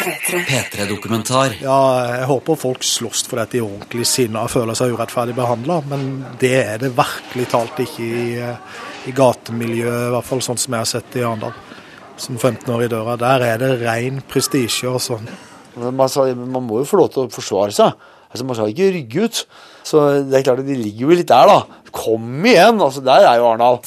P3-dokumentar. Ja, jeg håper folk slåss for de i ordentlig sinne og føler seg urettferdig behandla, men det er det virkelig talt ikke i, i gatemiljøet, i hvert fall sånn som jeg har sett det i Arendal. Som 15 år i døra. Der er det ren prestisje og sånn. Man, man, må jo få lov til å forsvare seg. Altså, Man skal ikke rygge ut. Så det er klart at de ligger jo litt der, da. Kom igjen! altså Der er jo Arendal.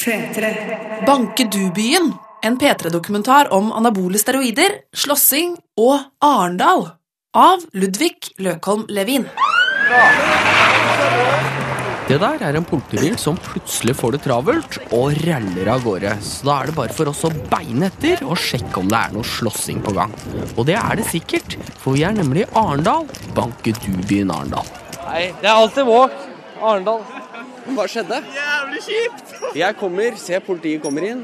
Banke du byen? En P3-dokumentar om anabole steroider, slåssing og Arendal. Av Ludvig Løkholm Levin. Det der er en politibil som plutselig får det travelt og raller av gårde. Så da er det bare for oss å beine etter og sjekke om det er noe slåssing på gang. Og det er det sikkert, for vi er nemlig i Arendal. Banke du byen Arendal. Nei, det er alltid våk. Arendal. Hva skjedde? Jævlig kjipt! Jeg kommer, ser politiet kommer inn.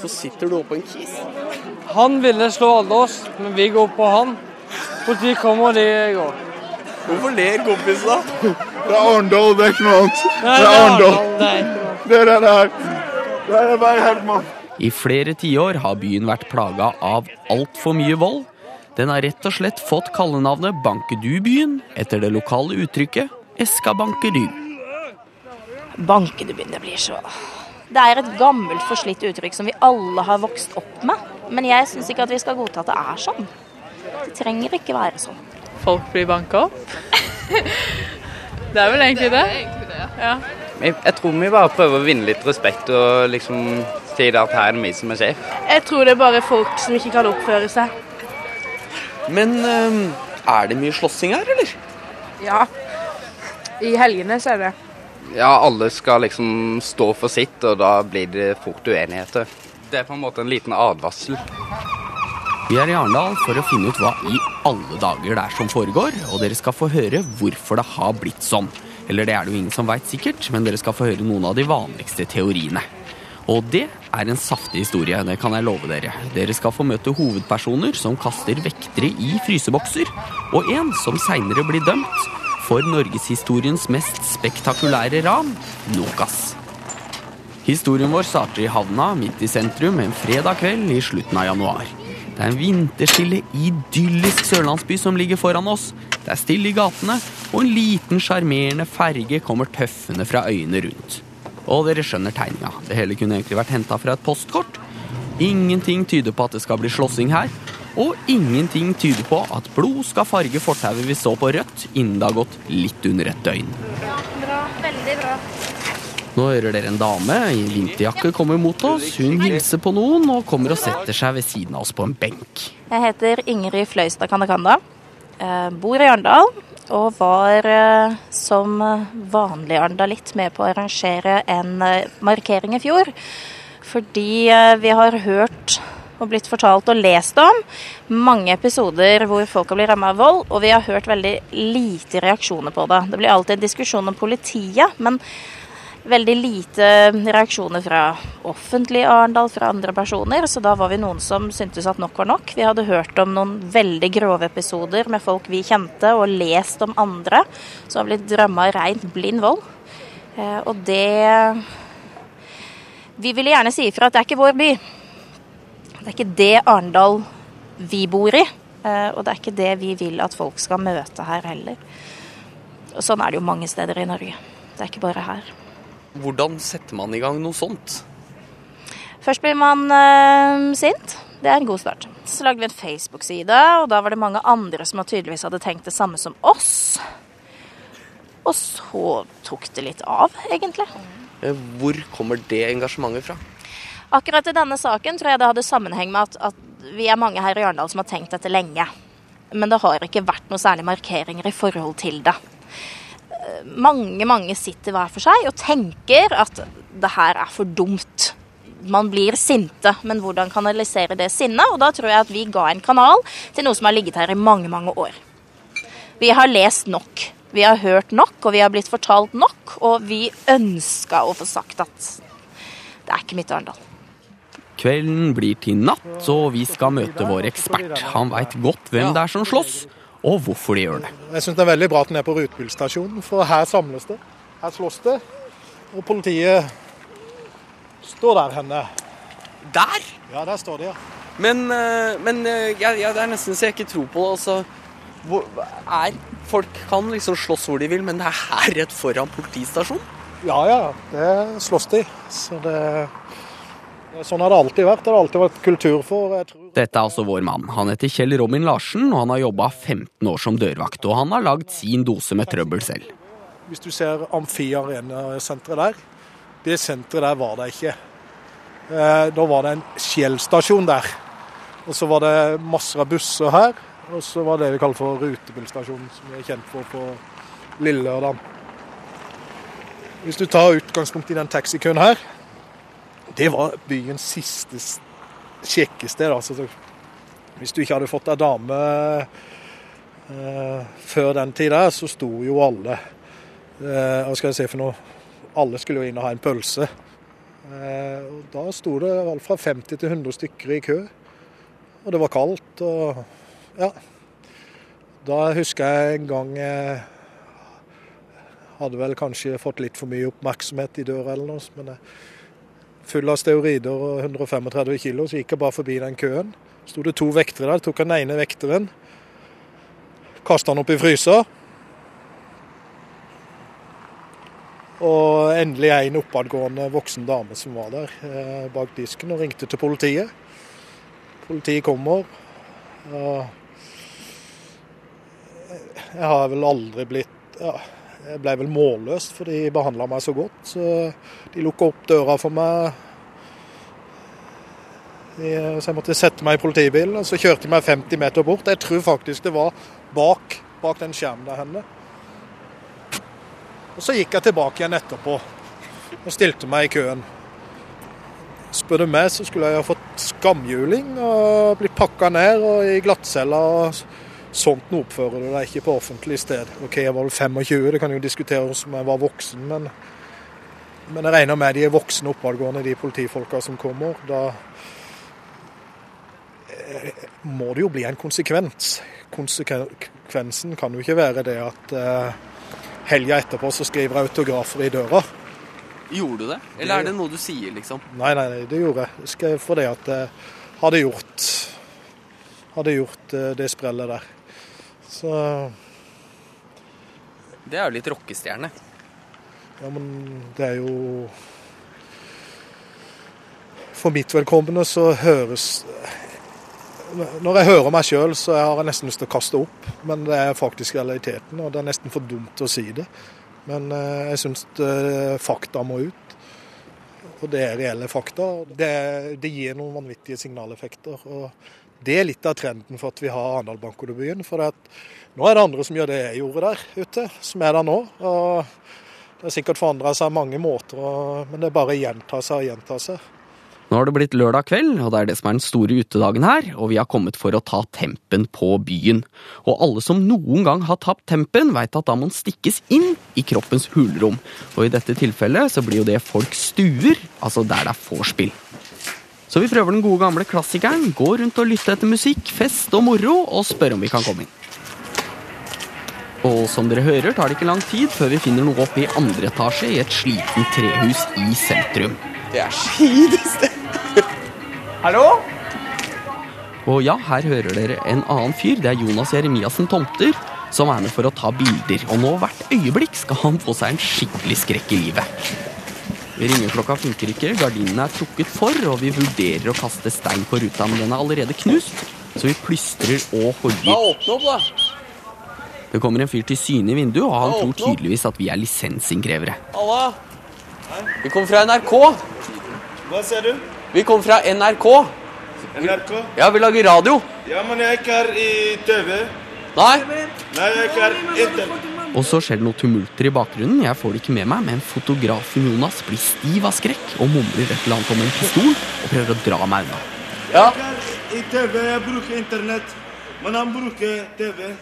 Så sitter du oppå en kis. Han ville slå alle oss, men vi går på han. Politiet kommer, og de går. Hvorfor ler kompisen da? Det er Arendal, det er ikke noe annet. Det er Arendal. Det er. Det her. det det er. Det bare helt mann. I flere tiår har byen vært plaga av altfor mye vold. Den har rett og slett fått kallenavnet Bankedubyen etter det lokale uttrykket Eska bankedu. begynner å bli så Det er et gammelt, forslitt uttrykk som vi alle har vokst opp med. Men jeg syns ikke at vi skal godta at det er sånn. Det trenger ikke være sånn. folk blir banka opp. det er vel egentlig det. Ja. Jeg, jeg tror vi bare prøver å vinne litt respekt og liksom si det at her er det vi som er sjef. Jeg tror det er bare folk som ikke kan oppføre seg. Men er det mye slåssing her, eller? Ja. I helgene så er det. Ja, alle skal liksom stå for sitt, og da blir det fort uenigheter. Det er på en måte en liten advarsel. Vi er i Arendal for å finne ut hva i alle dager det er som foregår, og dere skal få høre hvorfor det har blitt sånn. Eller det er det jo ingen som veit sikkert, men dere skal få høre noen av de vanligste teoriene. Og det er en saftig historie, det kan jeg love dere. Dere skal få møte hovedpersoner som kaster vektere i frysebokser, og en som seinere blir dømt for norgeshistoriens mest spektakulære ran, Nokas. Historien vår starter i havna midt i sentrum en fredag kveld i slutten av januar. Det er en vinterstille, idyllisk sørlandsby som ligger foran oss. Det er stille i gatene, og en liten sjarmerende ferge kommer tøffende fra øyene rundt. Og dere skjønner tegninga. Det hele kunne egentlig vært henta fra et postkort. Ingenting tyder på at det skal bli slåssing her. Og ingenting tyder på at blod skal farge fortauet vi så på rødt innen det har gått litt under et døgn. Bra, veldig bra. Nå hører dere en dame i vinterjakke komme mot oss. Hun hilser på noen og kommer og setter seg ved siden av oss på en benk. Jeg heter Ingrid Fløystad Kandakanda. Eh, bor i Arendal og var eh, som vanlig arendalitt med på å arrangere en eh, markering i fjor. Fordi vi har hørt og blitt fortalt og lest om mange episoder hvor folk har blitt ramma av vold, og vi har hørt veldig lite reaksjoner på det. Det blir alltid en diskusjon om politiet, men veldig lite reaksjoner fra offentlig Arendal, fra andre personer. Så da var vi noen som syntes at nok var nok. Vi hadde hørt om noen veldig grove episoder med folk vi kjente, og lest om andre som har blitt ramma av rent blind vold. Eh, Og det Vi ville gjerne si ifra at det er ikke vår by. Det er ikke det Arendal vi bor i. eh, Og det er ikke det vi vil at folk skal møte her heller. Og sånn er det jo mange steder i Norge. Det er ikke bare her. Hvordan setter man i gang noe sånt? Først blir man øh, sint. Det er en god start. Så lagde vi en Facebook-side, og da var det mange andre som tydeligvis hadde tenkt det samme som oss. Og så tok det litt av, egentlig. Eh, Hvor kommer det engasjementet fra? Akkurat i denne saken tror jeg det hadde sammenheng med at, at vi er mange her i Arendal som har tenkt dette lenge. Men det har ikke vært noe særlig markeringer i forhold til det. Eh, Mange, mange sitter hver for seg og tenker at det her er for dumt. Man blir sinte, men hvordan kanalisere det sinnet? Og da tror jeg at vi ga en kanal til noe som har ligget her i mange, mange år. Vi har lest nok. Vi har hørt nok, og vi har blitt fortalt nok. Og vi ønska å få sagt at det er ikke mitt Arendal. Kvelden blir til natt, og vi skal møte vår ekspert. Han veit godt hvem det er som slåss, og hvorfor de gjør det. Jeg syns det er veldig bra at den er på rutebilstasjonen, for her samles det. Her slåss det. Og politiet står der henne. Der? Ja, der står de, ja. Men, eh, men eh, jeg, jeg, det er nesten så jeg ikke tror på det. Altså, hvor, er, folk kan liksom slåss hvor de vil, men det er her rett foran politistasjonen? Ja ja, det slåss de. Så det Sånn har det alltid vært. Det har alltid vært kultur for. Tror Dette er altså vår mann. Han heter Kjell Robin Larsen, og han har jobba 15 år som dørvakt. Og han har lagd sin dose med trøbbel selv. Hvis du ser Amfi Arena-senteret der, det senteret der var det ikke. Eh, Da var det en Shell-stasjon der. Og så var det masser av busser her. Og så var det det vi kaller for rutebilstasjonen, som vi er kjent for på Lille Lørdag. Hvis du tar utgangspunkt i den taxikøen her, det var byens siste kjekkested. Altså. Hvis du ikke hadde fått deg dame eh, før den tid der, så sto jo alle eh, Hva skal jeg si for noe? Alle skulle jo inn og ha en pølse. Eh, og da sto det alt fra 50 til 100 stykker i kø. Og det var kaldt og Ja. Da husker jeg en gang eh, hadde vel kanskje fått litt for mye oppmerksomhet i døra eller noe. Men jeg, full av steorider og 135 kilo, så gikk jeg bare forbi den køen. Sto det to vektere der, tok den ene vekteren, kasta han opp i fryser. Og endelig en oppadgående voksen dame som var der eh, bak disken og ringte til politiet. Politiet kommer. Og jeg har vel aldri blitt ja, Jeg ble vel målløst, for de behandla meg så godt. Så de lukka opp døra for meg. Så jeg måtte sette meg i politibilen, og så kjørte de meg 50 meter bort. Jeg tror faktisk det var bak, bak den skjermen der henne. Og så gikk jeg tilbake igjen etterpå og stilte meg i køen. Spør du meg, så skulle jeg ha fått skamhjuling og blitt pakka ned og i glattcella. og Sånt oppfører du deg ikke på offentlig sted. Ok, jeg var vel 25, det kan jo diskuteres om jeg var voksen, men, men jeg regner med de er voksne oppadgående, de politifolka som kommer. Da eh, må det jo bli en konsekvens. Konsekvensen kan jo ikke være det at eh, helga etterpå så skriver jeg autografer i døra. Gjorde du det? Eller er det noe du sier, liksom? Nei, nei, nei, det gjorde jeg. Skrev fordi at jeg hadde gjort, hadde gjort eh, det sprellet der. Så Det er jo litt rockestjerne. Ja, men det er jo For mitt velkommende så høres Når jeg hører meg sjøl, så har jeg nesten lyst til å kaste opp. Men det er faktisk realiteten, og det er nesten for dumt å si det. Men eh, jeg syns fakta må ut. Og det er reelle fakta. Det, det gir noen vanvittige signaleffekter. og det er litt av trenden for at vi har Arendal Bankodebyen. For at nå er det andre som gjør det jeg gjorde der ute, som er der nå. Og det har sikkert forandra seg mange måter, men det bare å gjenta seg og gjenta seg. Nå har det blitt lørdag kveld, og det er det som er den store utedagen her, og vi har kommet for å ta tempen på byen. Og alle som noen gang har tapt tempen, veit at da må den stikkes inn i kroppens hulrom. Og i dette tilfellet så blir jo det folk stuer, altså der det er vorspiel. Så vi prøver den gode gamle klassikeren, gå rundt og lytte etter musikk, fest og moro, og spør om vi kan komme inn. Og som dere hører, tar det ikke lang tid før vi finner noe oppe i andre etasje i et sliten trehus i sentrum. Det er skideste Hallo? Og ja, her hører dere en annen fyr. Det er Jonas Jeremiassen Tomter som er med for å ta bilder. Og nå hvert øyeblikk skal han få seg en skikkelig skrekk i livet. Ringeklokka funker ikke, gardinene er trukket for, og vi vurderer å kaste stein på ruta, men den er allerede knust. Så vi plystrer og hogger. åpne opp, da. Det kommer en fyr til syne i vinduet, og han tror tydeligvis at vi er lisensinnkrevere. Halla. Vi kom fra NRK. Hva ser du? Vi kom fra NRK. NRK? Ja, vi lager radio. Ja, men jeg er ikke her i TV. Nei? Nei, jeg er ikke her etter. Og så skjer det noe tumulter i bakgrunnen. Jeg får det ikke med meg, men fotografen Jonas blir stiv av skrekk og mumler et eller annet om en pistol og prøver å dra meg unna. Ja. Jeg er TV, jeg bruker internett. Men han bruker TV.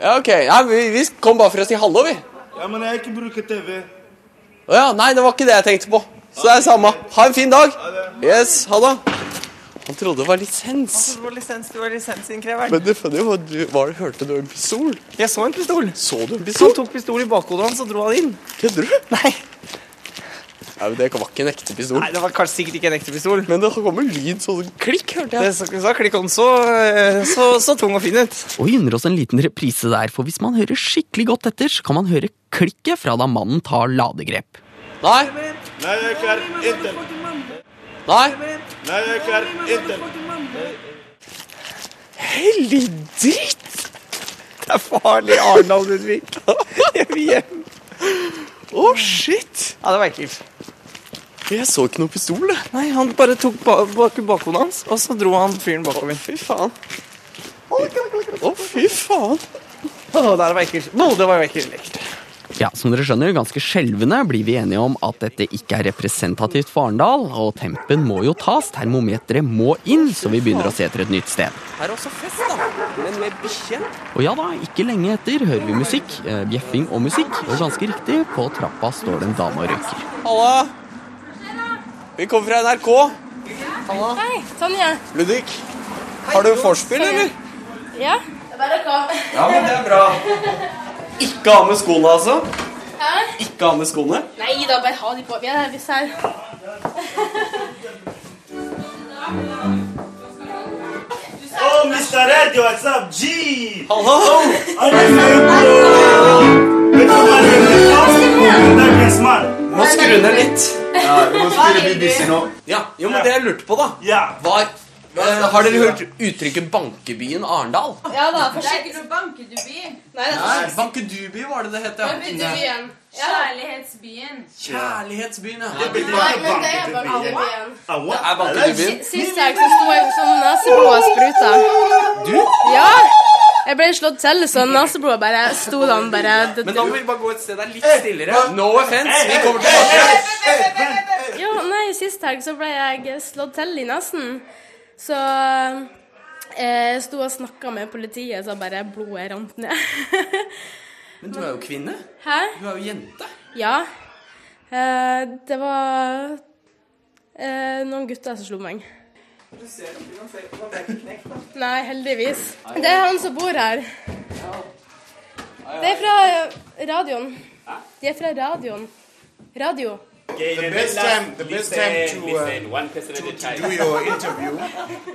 ja ok. Ja, vi, vi kom bare for å si hallo, vi. Ja, men jeg ikke bruker TV. Å ja, nei, det var ikke det jeg tenkte på. Så det er samme. Ha en fin dag. Yes, ha det. Han trodde det var lisens. Han trodde det var lisens, du var lisensinnkreveren. Men det funny var du, var, hørte du en pistol? Jeg så en pistol. Så du en Han tok pistol i bakhodet hans og dro han inn. Kødder du? Nei. Nei, men Det var ikke en ekte pistol. Nei, det var kanskje sikkert ikke en ekte pistol. Men det kom en lyd sånn klikk, hørte Det jeg. så, så klikk om så, så, så tung og fin ut. Og vi unner oss en liten reprise der, for hvis man hører skikkelig godt etter, så kan man høre klikket fra da mannen tar ladegrep. Nei, Nei, jeg er Inter. Nei. Nei, jeg er Inter. Hellig dritt! Det er farlig, Arendal Ludvig. Jeg vil hjem. Å, shit! Ja, det var ekkelt. Jeg så ikke noe pistol. Nei, han bare tok ba bak bakhodet hans, og så dro han fyren bakover. Fy faen. Å, fy faen. Å, det var ekkelt. Nå, det var jo ekkelt. Ja, som dere skjønner, ganske skjelvende blir vi enige om at dette ikke er representativt for Arendal, og tempen må jo tas, termometeret må inn, så vi begynner å se etter et nytt sted. Her er også fest, da. Men med bikkje. Og ja da, ikke lenge etter hører vi musikk, eh, bjeffing og musikk, og ganske riktig, på trappa står det en dame og røyker. Halla. Vi kommer fra NRK. Halla. Hei, Tonje. Ludvig, har du vorspiel, eller? Ja. Det er bare å komme. Ja, men det er bra. Ikke ha med skoene, altså? Hæ? Ikke ha med skoene? Nei da, bare ha de på. Vi er her, hvis her. Oh, Mr. Radio, what's up? G! Hallo! Må skru ned litt. Ja, vi må spille BBC nå. Ja, jo, men det jeg lurte på, da Ja. var eh, Har dere hørt uttrykket 'bankebyen Arendal'? Ja da, for ikke noe bankedubi. Nei, det er ikke Bankedubi var det det het, ja. Bankebyen. Kjærlighetsbyen. Kjærlighetsbyen, ja. Det blir Nei, det er bankebyen. Det er bankebyen. Sist helg så sto jeg sånn neseblod og spruta. Du? Ja. Jeg ble slått til, så neseblodet bare sto der bare Men da må vi bare gå et sted der litt stillere. No offence, vi kommer tilbake. Ja, nei, sist helg så ble jeg slått til i nesen. Så eh, jeg sto og snakka med politiet, så bare blodet rant ned. Men du er jo kvinne. Hæ? Du er jo jente. Ja. Eh, det var eh, noen gutter som slo meg. Nei, heldigvis. Det er han som bor her. Det er fra radioen. De er fra radioen. Radio. The best time, the best time to, uh, to, to do your interview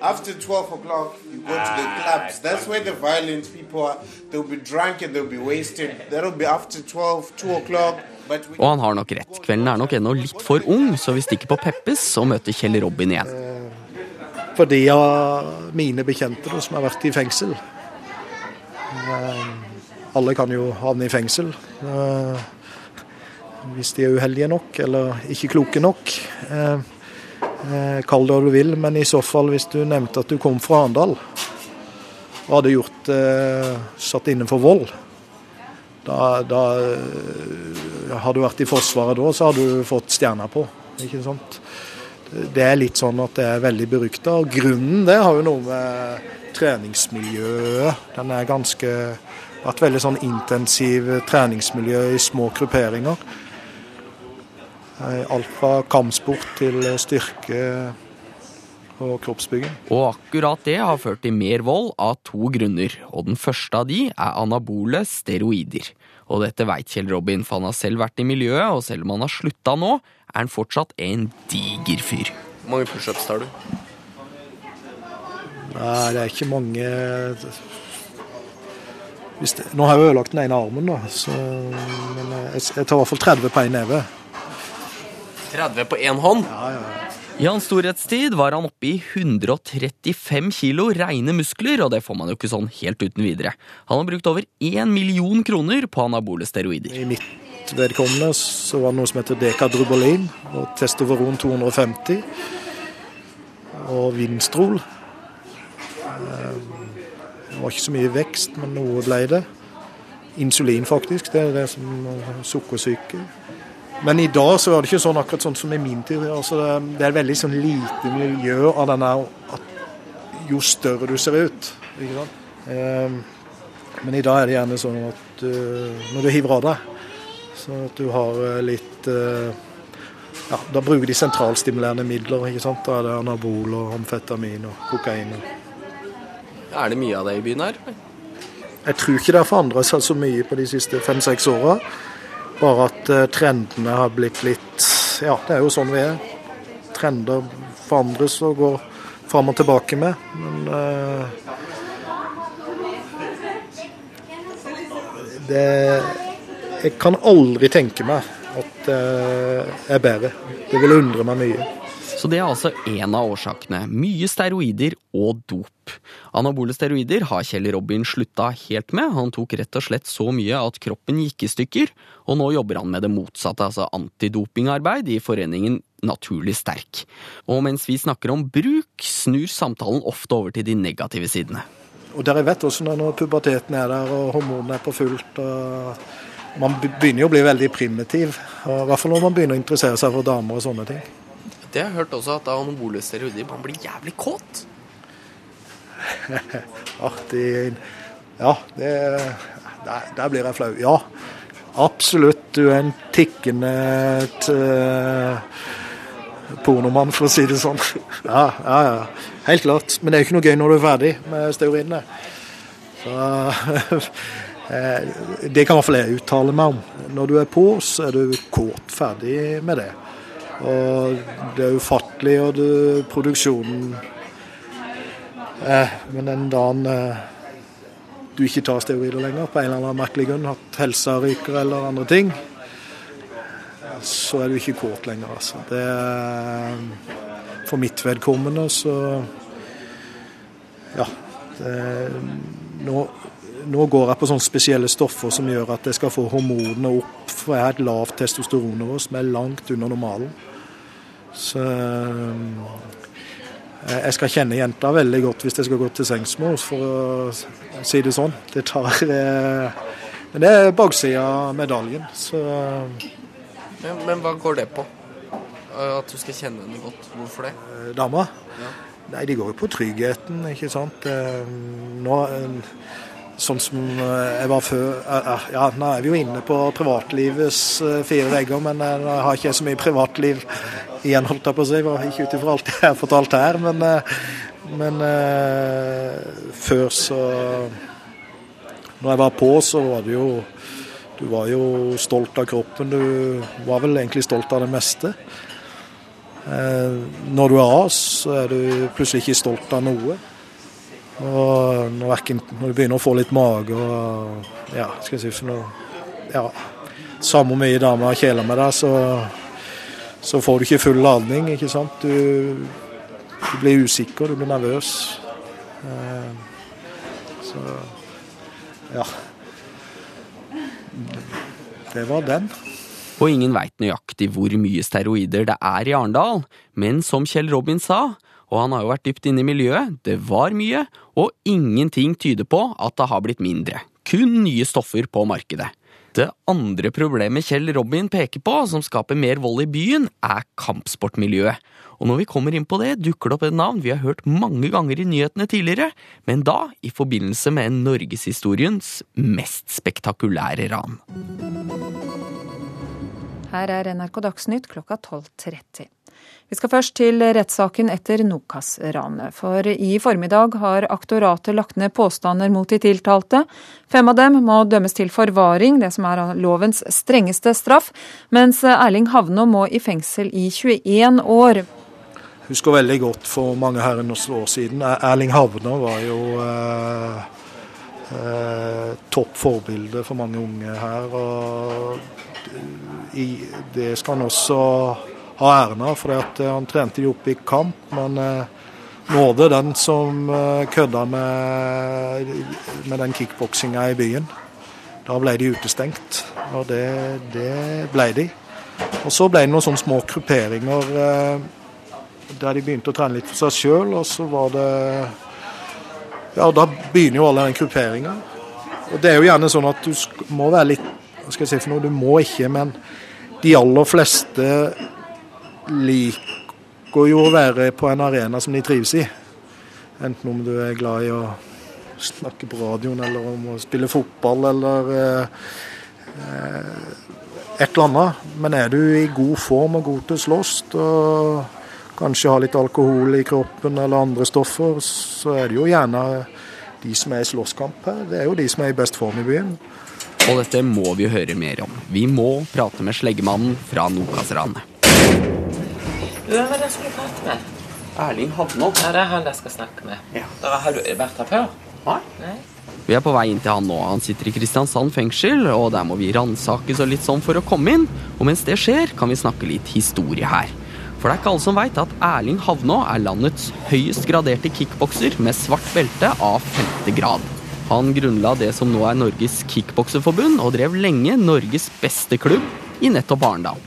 after 12 o'clock. You go to the clubs. That's where the violent people are. They'll be drunk and they'll be wasted. That'll be after 12, 2 o'clock. Og han har nok rett, kvelden er nok ennå litt for ung, så vi stikker på Peppes og møter Kjell Robin igjen. For de av mine bekjente da, som har vært i fengsel. Eh, Alle kan jo havne i fengsel. Hvis de er uheldige nok, eller ikke kloke nok. Eh, eh, Kall det hva du vil, men i så fall hvis du nevnte at du kom fra Arendal og hadde gjort eh, satt inne for vold, da, da Har du vært i Forsvaret da, så har du fått stjerna på. Ikke sant? Det er litt sånn at det er veldig berykta. Og grunnen det har jo noe med treningsmiljøet Den er ganske vært veldig sånn intensiv treningsmiljø i små grupperinger. Eh, Alt fra kampsport til styrke og kroppsbygging. Og akkurat det har ført til mer vold av to grunner, og den første av de er anabole steroider. Og dette veit Kjell Robin, for han har selv vært i miljøet, og selv om han har slutta nå, er han fortsatt en diger fyr. Hvor mange pushups tar du? Nei, det er ikke mange Hvis det, Nå har jeg ødelagt den ene armen, da, så, men jeg, jeg tar i hvert fall 30 på én neve. 30 på én hånd? I hans storhetstid var han oppe i 135 kilo reine muskler, og det får man jo ikke sånn helt uten videre. Han har brukt over 1 million kroner på anabole steroider. I mitt vedkommende så var det noe som heter Decadrubolin og Testoveron 250 og Vinstrol. Eh, Det var ikke så mye vekst, men noe ble det. Insulin, faktisk. Det er det som sukkersyke. Men i dag så er det ikke sånn akkurat sånn som i min tid. Altså det, det er veldig sånn lite miljø av denne at jo større du ser ut. Ikke sant? Eh, Men i dag er det gjerne sånn at eh, når du hiver av deg, så at du har eh, litt uh, ja, Da bruker de sentralstimulerende midler. ikke sant? Da er det anabol og amfetamin og kokain. Er det mye av det i byen her? jeg tror ikke det har forandret seg så mye på de siste fem-seks åra. Bare at eh, trendene har blitt litt ja, det er jo sånn vi er. Trender forandres og går fram og tilbake med. Men uh, det Jeg kan aldri tenke meg at det er bedre. Det vil undre meg mye. Så det er altså en av årsakene. Mye steroider og dop. Anabole steroider har Kjell Robin slutta helt med. Han tok rett og slett så mye at kroppen gikk i stykker, og nå jobber han med det motsatte, altså antidopingarbeid i foreningen Naturlig sterk. Og mens vi snakker om bruk, snur samtalen ofte over til de negative sidene. Og dere vet også når puberteten er der og hormonene er på fullt. og Man begynner jo å bli veldig primitiv. I hvert fall når man begynner å interessere seg for damer og sånne ting. Det har jeg hørt også, at av anabole steroider man blir jævlig kåt. Artig Ja, det der, der blir jeg flau. Ja, absolutt. Du er en tikkende uh, pornomann, for å si det sånn. Ja, ja, ja. Helt klart. Men det er jo ikke noe gøy når du er ferdig med steorinene. Så eh, Det kan i hvert fall jeg uttale meg om. Når du er på, så er du kåt ferdig med det. Og det er ufattelig, og det, produksjonen eh, Men den dagen eh, du ikke tar steroider lenger, på en eller annen merkelig grunn, at helsa ryker eller andre ting, så er du ikke kåt lenger, altså. Det er, for mitt vedkommende så Ja. Det, nå, nå, går jeg på sånne spesielle stoffer som gjør at jeg skal få hormonene opp. For jeg har et lavt testosteronnivå som er langt under normalen. Så jeg skal kjenne jenta veldig godt hvis jeg skal gå til sengs med henne, for å si det sånn. Det tar Men det er baksida av medaljen. Så men, men, hva går det på? At du skal kjenne henne godt. Hvorfor det? Dama? Ja. Nei, de går jo på tryggheten, ikke sant. Nå, sånn som jeg var før Ja, nå er vi jo inne på privatlivets fire vegger, men jeg har ikke så mye privatliv igjen, holdt jeg på å si. Ikke ut ifra alt jeg har fortalt her, men, men før så Når jeg var på, så var det jo du var jo stolt av kroppen. Du var vel egentlig stolt av det meste. Eh, når du er av, så er du plutselig ikke stolt av noe. Og når, du begynner å få litt mage og ja, skal jeg si for noe ja, Samme mye damer kjeler med deg, så, så får du ikke full ladning, ikke sant. Du, du blir usikker, du blir nervøs. Eh, så ja. Det var den. Og ingen veit nøyaktig hvor mye steroider det er i Arendal, men som Kjell Robin sa, og han har jo vært dypt inne i miljøet, det var mye, og ingenting tyder på at det har blitt mindre. Kun nye stoffer på markedet. Det andre problemet Kjell Robin peker på, som skaper mer vold i byen, er kampsportmiljøet. Og når vi kommer inn på det, dukker det opp et navn vi har hørt mange ganger i nyhetene tidligere, men da i forbindelse med norgeshistoriens mest spektakulære ran. Her er NRK Dagsnytt klokka 12.30. Vi skal først til rettssaken etter Nokas-ranet. For i formiddag har aktoratet lagt ned påstander mot de tiltalte. Fem av dem må dømmes til forvaring, det som er lovens strengeste straff, mens Erling Havnå må i fengsel i 21 år Jeg husker veldig godt for mange herrens år siden. Erling Havner var jo eh, eh, topp forbilde for mange unge her. og Det skal han også ha æren av, for han trente de opp i kamp. Men eh, nåde den som eh, kødda med, med den kickboksinga i byen. Da ble de utestengt, og det, det ble de. Og så ble det noen sånne små grupperinger. Eh, der de begynte å trene litt for seg sjøl, og så var det Ja, da begynner jo alle den grupperinga. Og det er jo gjerne sånn at du må være litt Hva skal jeg si for noe? Du må ikke, men de aller fleste liker jo å være på en arena som de trives i. Enten om du er glad i å snakke på radioen, eller om å spille fotball, eller eh, et eller annet. Men er du i god form og god til å slåss, og kanskje har litt alkohol i kroppen eller andre stoffer, så er det jo gjerne de som er i slåsskamp her. Det er jo de som er i best form i byen. Og dette må vi høre mer om. Vi må prate med sleggemannen fra Nokas-ranet. Hvem er det som du prate med? Erling Havnå. Ja, det er han jeg skal snakke med. Da har du vært her før? Nei. Vi er på vei inn til han nå. Han sitter i Kristiansand fengsel, og der må vi ransakes og litt sånn for å komme inn. Og mens det skjer, kan vi snakke litt historie her. For det er ikke alle som veit at Erling Havnå er landets høyest graderte kickbokser med svart belte av femte grad. Han grunnla det som nå er Norges kickbokserforbund, og drev lenge Norges beste klubb i nettopp Arendal.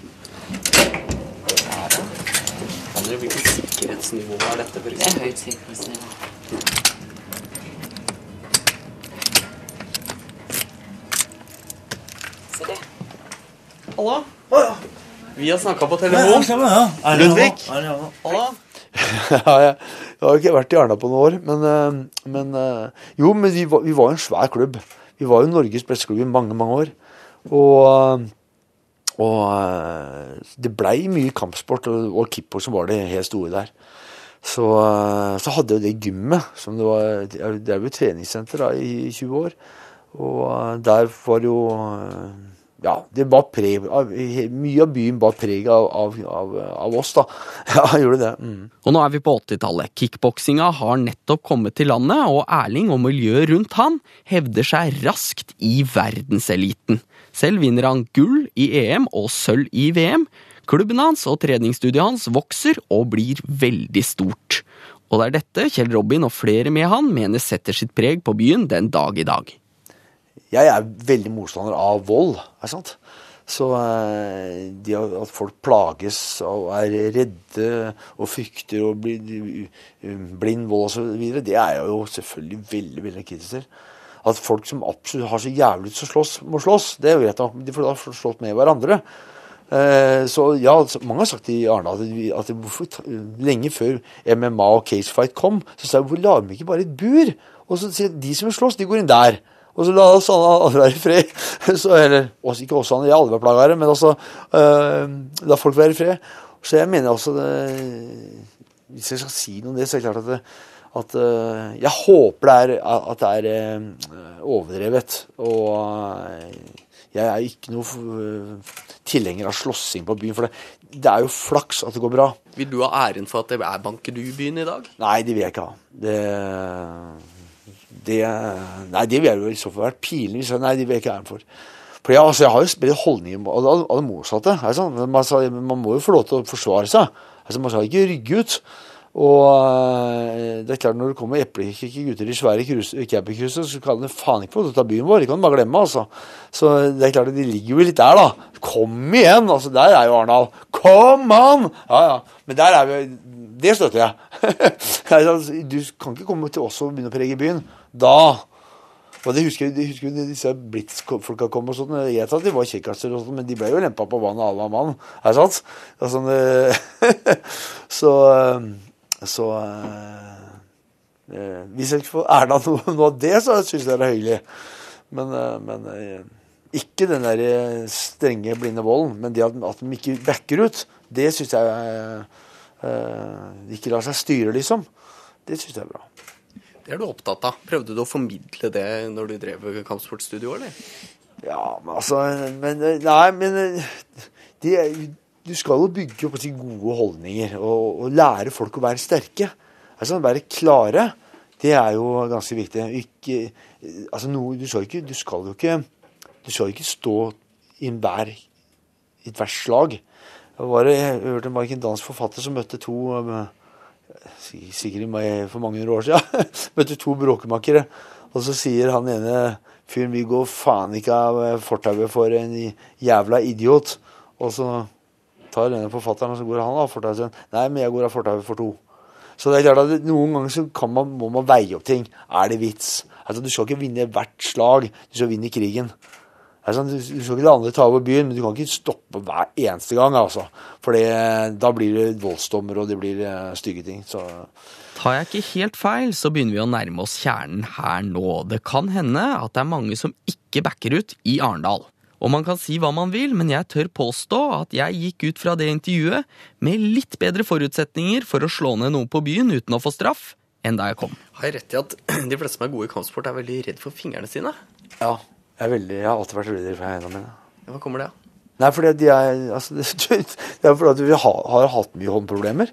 Hvilket sikkerhetsnivå er dette? For det er høyt sikkerhetsnivå. Se det. Hallo? Vi har snakka på telefon. Ludvig. Hallo? ja, jeg, har jo ikke vært i Arna på noen år, men, eh, men eh, Jo, men vi var, vi var jo en svær klubb. Vi var jo Norges beste klubb i mange, mange år. Og, eh, og eh, det blei mye kampsport, og, og som var det helt store der. Så, eh, så hadde jo det gymmet, som det var Det er jo treningssenter da, i 20 år. Og eh, der var jo Ja, det var preg av, Mye av byen bar preg av, av, av, av oss, da. Ja, gjorde det. Mm. Og nå er vi på 80-tallet. Kickboksinga har nettopp kommet til landet, og Erling og miljøet rundt han hevder seg raskt i verdenseliten. Selv vinner han gull i EM og sølv i VM. Klubben hans og treningsstudiet hans vokser og blir veldig stort. Og det er dette Kjell Robin og flere med han mener setter sitt preg på byen den dag i dag. Jeg er veldig motstander av vold. er sant? Så eh, det at folk plages og er redde og frykter og blir eh, blind vold osv., det er jeg jo selvfølgelig veldig veldig kritisk til. At folk som absolutt har så jævlig lyst til å slåss, må slåss, det vet jeg. De får da slått med hverandre. Eh, Så ja, mange har sagt i Arendal at, vi- at hvorfor, lenge før MMA og Casefight kom, så sa jeg hvorfor lager vi ikke bare et bur? Og så sier de som vil slåss, de går inn der. Og så la oss alle være i fred. Så, eller også, ikke oss jeg har aldri vært plaga her, men altså eh, La folk være i fred. Så jeg mener altså det, Hvis jeg skal si noe om det, så er det klart at, det, at eh, Jeg håper det er, at det er eh, overdrevet. Og eh, jeg er ikke noe tilhenger av slåssing på byen, for det, det er jo flaks at det går bra. Vil du ha æren for at det er Bankedu-byen i dag? Nei, det vil jeg ikke ha. Det, det Nei, det vil jeg jo i så fall vært pinlig Nei, det vil jeg ikke ha æren for. For jeg, altså, jeg har jo spredt holdninger av, av, det motsatte. Altså? Man, man må jo få lov til å forsvare seg. Altså, Man skal ikke rygge ut. Og eh, det er klart når det kommer eplekjekke gutter i svære campingcruiser, så kan de faen ikke få lov til ta byen vår. Det kan de bare glemme, altså. Så det er klart de ligger jo litt der, da. Kom igjen! altså Der er jo Arendal. Kom an! Ja, ja. Men der er vi Det støtter jeg. Altså, du kan ikke komme til oss og begynne å prege byen. Da og det husker, det husker disse Blitz-folka kom og sånn. Jeg vet at de var kjekkaser, og sånt, men de ble jo lempa på vannet alle var mann. Er det sant? Det er sånn, så eh, så eh, eh, Hvis jeg ikke får æren av noe, noe av det, så syns jeg det er hyggelig. Men, eh, men eh, ikke den der strenge, blinde volden. Men det at, at de ikke backer ut, det syns jeg eh, ikke lar seg styre, liksom. Det syns jeg er bra. Det er du opptatt av. Prøvde du å formidle det når du drev kampsportstudio, eller? Ja, men altså men, Nei, men de, Du skal jo bygge opp gode holdninger og, og lære folk å være sterke. Altså Være klare. Det er jo ganske viktig. Ikke, altså, noe, du, skal ikke, du skal jo ikke Du skal ikke stå i enhver ethvert slag. Jeg, var, jeg hørte en dansk forfatter som møtte to sikkert for mange hundre år siden, møtte to bråkemakere. Og så sier han ene fyren 'vi går faen ikke av fortauet for en jævla idiot'. Og så tar denne forfatteren og så går han av fortauet sin. 'Nei, men jeg går av fortauet for to'. Så det er klart at noen ganger så man, må man veie opp ting. Er det vits? Altså, Du skal ikke vinne hvert slag, du skal vinne krigen. Altså, du skal ikke la andre ta over byen, men du kan ikke stoppe hver eneste gang. altså. For da blir det voldsdommer og det blir eh, stygge ting. Så Tar jeg ikke helt feil, så begynner vi å nærme oss kjernen her nå. Det kan hende at det er mange som ikke backer ut i Arendal. Og man kan si hva man vil, men jeg tør påstå at jeg gikk ut fra det intervjuet med litt bedre forutsetninger for å slå ned noen på byen uten å få straff, enn da jeg kom. Har jeg rett i at de fleste som er gode i kampsport, er veldig redd for fingrene sine? ja, jeg, er veldig, jeg har alltid vært veldig redd for hendene mine. Hva kommer det av? Nei, fordi de er, altså, det, det er fordi at vi har, har hatt mye håndproblemer.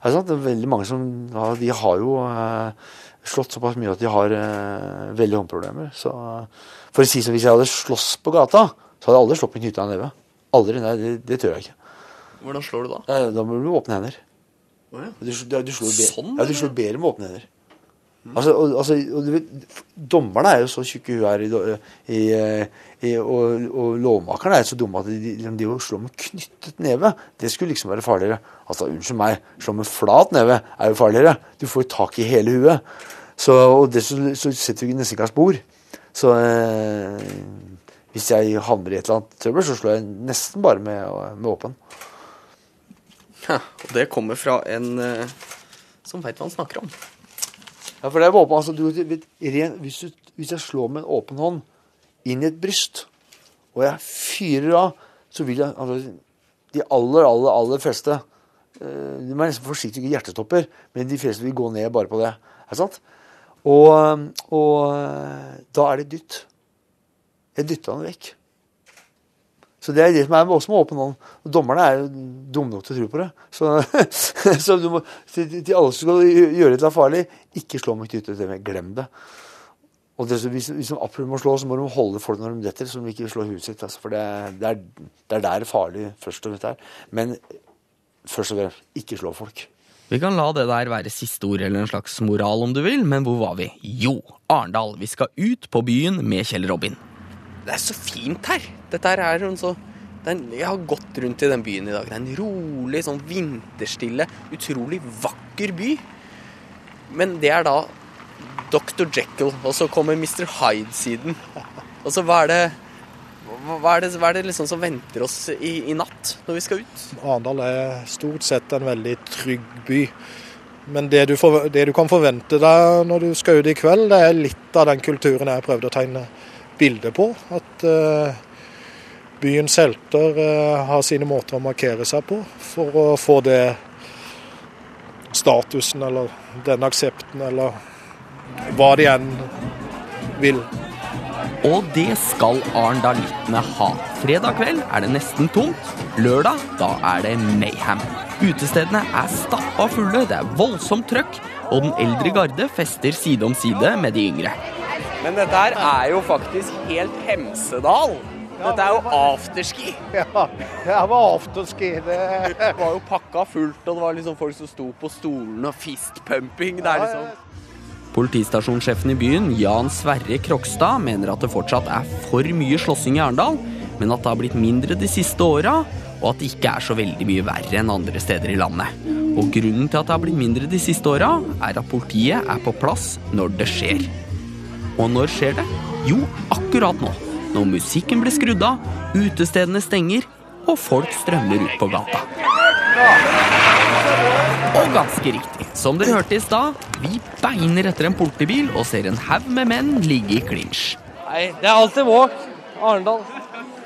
Er det, sant? det er veldig mange som ja, De har jo eh, slått såpass mye at de har eh, veldig håndproblemer. Så for å si som hvis jeg hadde slåss på gata, så hadde jeg aldri slått med knytta neve. Aldri. Nei, det, det tør jeg ikke. Hvordan slår du da? Ja, da må du åpne hender. Oh, ja. Du, du, du slår, be, Sånn, ja, du slår bedre med åpne hender. Altså, og, altså, og Dommerne er jo så tjukke hun er, i, i, i, og, og lovmakerne er så dumme at de, de, de slår med knyttet neve, det skulle liksom være farligere. Altså, Unnskyld meg, slå med flat neve er jo farligere. Du får tak i hele huet. Så, og dessuten så setter du nesten ikke av spor. Så eh, hvis jeg havner i et eller annet trøbbel, så slår jeg nesten bare med, med åpen. Ja, og det kommer fra en eh, som veit hva han snakker om. Ja, for det er åpen, altså, du, ren, hvis, du, hvis jeg slår med en åpen hånd inn i et bryst, og jeg fyrer av, så vil jeg altså, De aller, aller, aller fleste eh, De er nesten forsiktige ikke hjertestopper, men de fleste vil gå ned bare på det. Er sant? Og, og eh, da er det dytt. Jeg dytta den vekk. Så det er det som er oss med åpen hånd. Og Dommerne er jo dumme nok til å tro på det. Så, så du må, til, til alle som skal gjøre det farlig, ikke slå med knyttet neve. Glem det. Og det, hvis, hvis de absolutt må slå, så må de holde folk når de detter, så de ikke slår huet sitt. Altså, for det, det, er, det er der det først og fremst er. Men først og fremst, ikke slå folk. Vi kan la det der være siste ord eller en slags moral om du vil, men hvor var vi? Jo, Arendal. Vi skal ut på byen med Kjell Robin. Det er så fint her. Dette er sånn så det er en, Jeg har gått rundt i den byen i dag. Det er en rolig, sånn vinterstille, utrolig vakker by. Men det er da Dr. Jekyll, og så kommer Mr. Hyde-siden. Og så hva er det hva er det, hva er det liksom som venter oss i, i natt når vi skal ut? Arendal er stort sett en veldig trygg by. Men det du, for, det du kan forvente deg når du skal ut i kveld, det er litt av den kulturen jeg har prøvd å tegne bilde på. At eh, byens helter eh, har sine måter å markere seg på for å få det statusen eller den aksepten eller hva de enn vil. Og det skal arendalittene ha. Fredag kveld er det nesten tomt. Lørdag, da er det mayhem. Utestedene er stappa fulle, det er voldsomt trøkk, og den eldre garde fester side om side med de yngre. Men dette her er jo faktisk helt Hemsedal. Dette er jo afterski. Ja, det var afterski. Det var jo pakka fullt, og det var liksom folk som sto på stolene og fistpumping. Det er liksom Politistasjonssjefen i byen, Jan Sverre Krokstad, mener at det fortsatt er for mye slåssing i Arendal, men at det har blitt mindre de siste åra, og at det ikke er så veldig mye verre enn andre steder i landet. Og grunnen til at det har blitt mindre de siste åra, er at politiet er på plass når det skjer. Og når skjer det? Jo, akkurat nå. Når musikken blir skrudd av, utestedene stenger, og folk strømmer ut på gata. Og ganske riktig, som dere hørte i stad, vi beiner etter en politibil og ser en haug med menn ligge i klinsj. Nei, det er alltid walk. Arendal.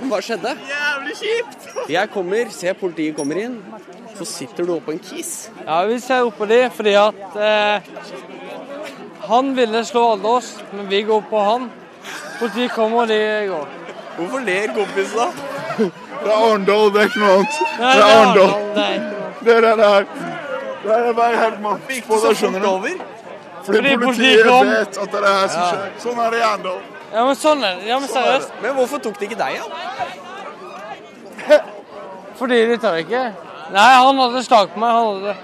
Hva skjedde? Jævlig kjipt! Jeg kommer, ser politiet kommer inn, så sitter du oppå en kis. Ja, vi ser oppå de fordi at eh, han ville slå alle oss, men vi går på han. Politiet kommer, og de går. Hvorfor ler kompisen da? Det er Arendal, det er ikke noe annet. Nei, Det er det Arendal. Det er. Det er det er. Det er bare helt makt på det, skjønner du. Fordi politiet vet at det er det her som skjer. Sånn er det i Arendal. Ja, men sånn er det. Ja, men Sånn er seriøst. Men hvorfor tok de ikke deg, da? Fordi de tør ikke. Nei, han hadde slag på meg. Han, hadde,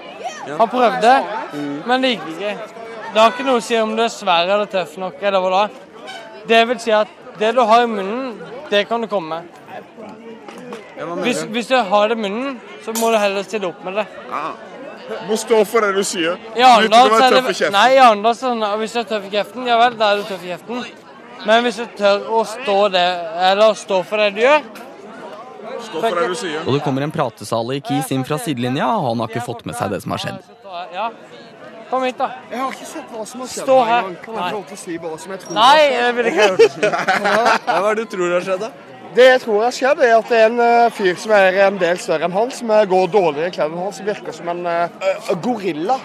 han prøvde, men det gikk ikke. Det har ikke noe å si om du er svær eller tøff nok. eller hva da. Det vil si at det du har i munnen, det kan du komme med. Hvis, hvis du har det i munnen, så må du heller stille opp med det. Må stå for det du sier. I Arendal er det. Nei, i Arendal sånn hvis du er tøff i kjeften, ja vel, da er du tøff i kjeften. Men hvis du tør å stå, det, eller stå for det du gjør Stå for det du sier. Og det kommer en pratesale i Kis inn fra sidelinja, og han har ikke fått med seg det som har skjedd. Ja. Kom hit, da. Jeg har ikke sett hva som har skjedd. Stå her. Kan jeg få lov til å si hva som jeg tror Nei, det vil ikke ikke det. Hva er det du tror har skjedd, da? Det jeg tror har skjedd, er at det er en eh, fyr som er en del større enn han, som går dårligere kledd enn han, som virker som en uh, gorilla.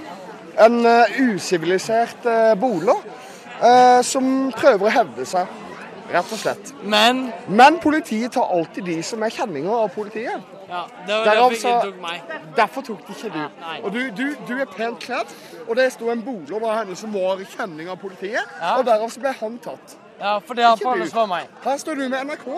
En uh, usivilisert uh, boler uh, som prøver å hevde seg. Rett og slett. Men Men politiet tar alltid de som er kjenninger av politiet. Ja, det var derfor så- tok meg. Derfor tok de ikke du. Og du, du, du er pent kledd, og det sto en bolig av henne som var kjenning av politiet, og derav så ble han tatt. Ja, for det du. Palles var meg. Her står du med NRK.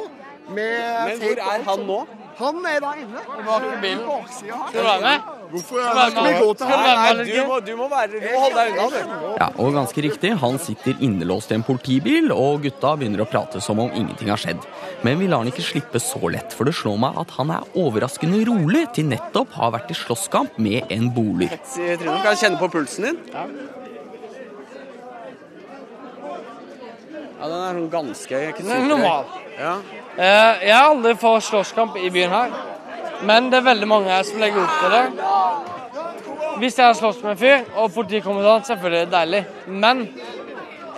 Med Men hvor er han nå? Han er der inne. Bak i bilen. Skal du være med? Hvorfor Skal vi med? gå til du han? du må være Du må holde deg unna, du. Ja, og ganske riktig, han sitter innelåst i en politibil, og gutta begynner å prate som om ingenting har skjedd. Men vi lar han ikke slippe så lett, for det slår meg at han er overraskende rolig til nettopp har vært i slåsskamp med en bolig. Trine, kan jeg kjenne på pulsen din? Ja. Ja, den er sånn ganske Den er normal. Ja. Eh, Jeg har aldri fått slåsskamp i byen her, men det er veldig mange her som legger opp til det. Hvis jeg har slåss med en fyr, og politiet kommer han, selvfølgelig er det deilig. Men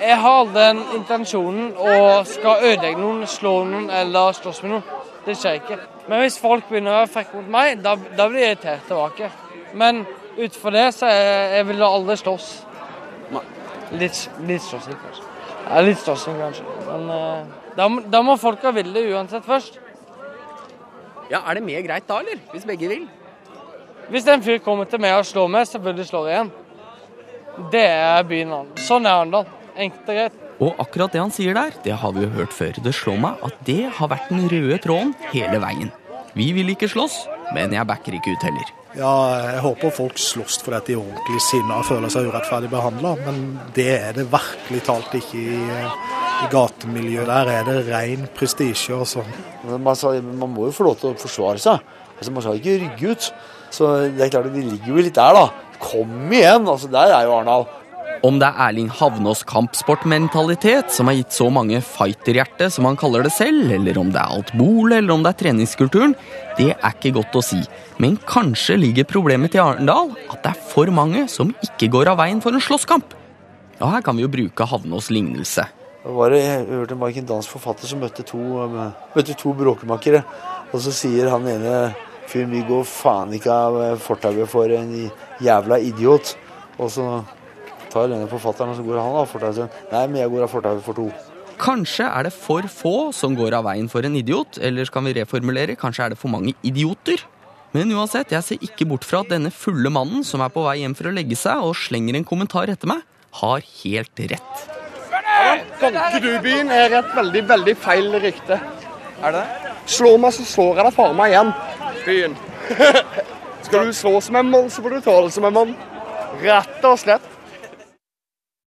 jeg har aldri den intensjonen å skal ødelegge noen, slå noen eller slåss med noen. Det skjer ikke. Men hvis folk begynner å være frekke mot meg, da, da blir jeg irritert tilbake. Men utenfor det så jeg, jeg vil aldri slåss. Litt, litt slåssing, kanskje. Ja, litt slåssing, kanskje. Men uh, da, da må folka ville det uansett først. Ja, Er det mer greit da, eller? Hvis begge vil? Hvis en fyr kommer til meg og slår meg, selvfølgelig slår jeg igjen. Det er byen Arendal. Sånn er Arendal. Og akkurat det han sier der, det har vi jo hørt før. Det slår meg at det har vært den røde tråden hele veien. Vi vil ikke slåss, men jeg backer ikke ut heller. Ja, jeg håper folk slåss for at de er ordentlig sinna og føler seg urettferdig behandla, men det er det virkelig talt ikke i, i gatemiljøet. Der er det ren prestisje og sånn. Man, man må jo få lov til å forsvare seg. Altså, man skal ikke rygge ut. Så det er klart at de ligger jo litt der, da. Kom igjen! altså Der er jo Arendal. Om det er Erling Havnås kampsportmentalitet som har gitt så mange fighterhjerte, som han kaller det selv, eller om det er alt bolig, eller om det er treningskulturen, det er ikke godt å si. Men kanskje ligger problemet til Arendal at det er for mange som ikke går av veien for en slåsskamp. Og her kan vi jo bruke Havnås lignelse. Det var jeg hørte en Maiken dansk forfatter som møtte to, um, møtte to bråkemakere. Og så sier han ene fyren vi går faen ikke av eh, fortauet for en jævla idiot. Og så tar denne forfatteren og så går han av fortauet. og Nei, men jeg går av fortauet for to. Kanskje er det for få som går av veien for en idiot, eller kan vi reformulere, kanskje er det for mange idioter? Men uansett, jeg ser ikke bort fra at denne fulle mannen som er på vei hjem for å legge seg og slenger en kommentar etter meg, har helt rett. Bankedubyen er et veldig, veldig feil rykte. Er det? Slår meg, så slår jeg deg faen meg igjen. Byen. Skal du slå som en mann, så får du ta det som en mann. Rett og slett.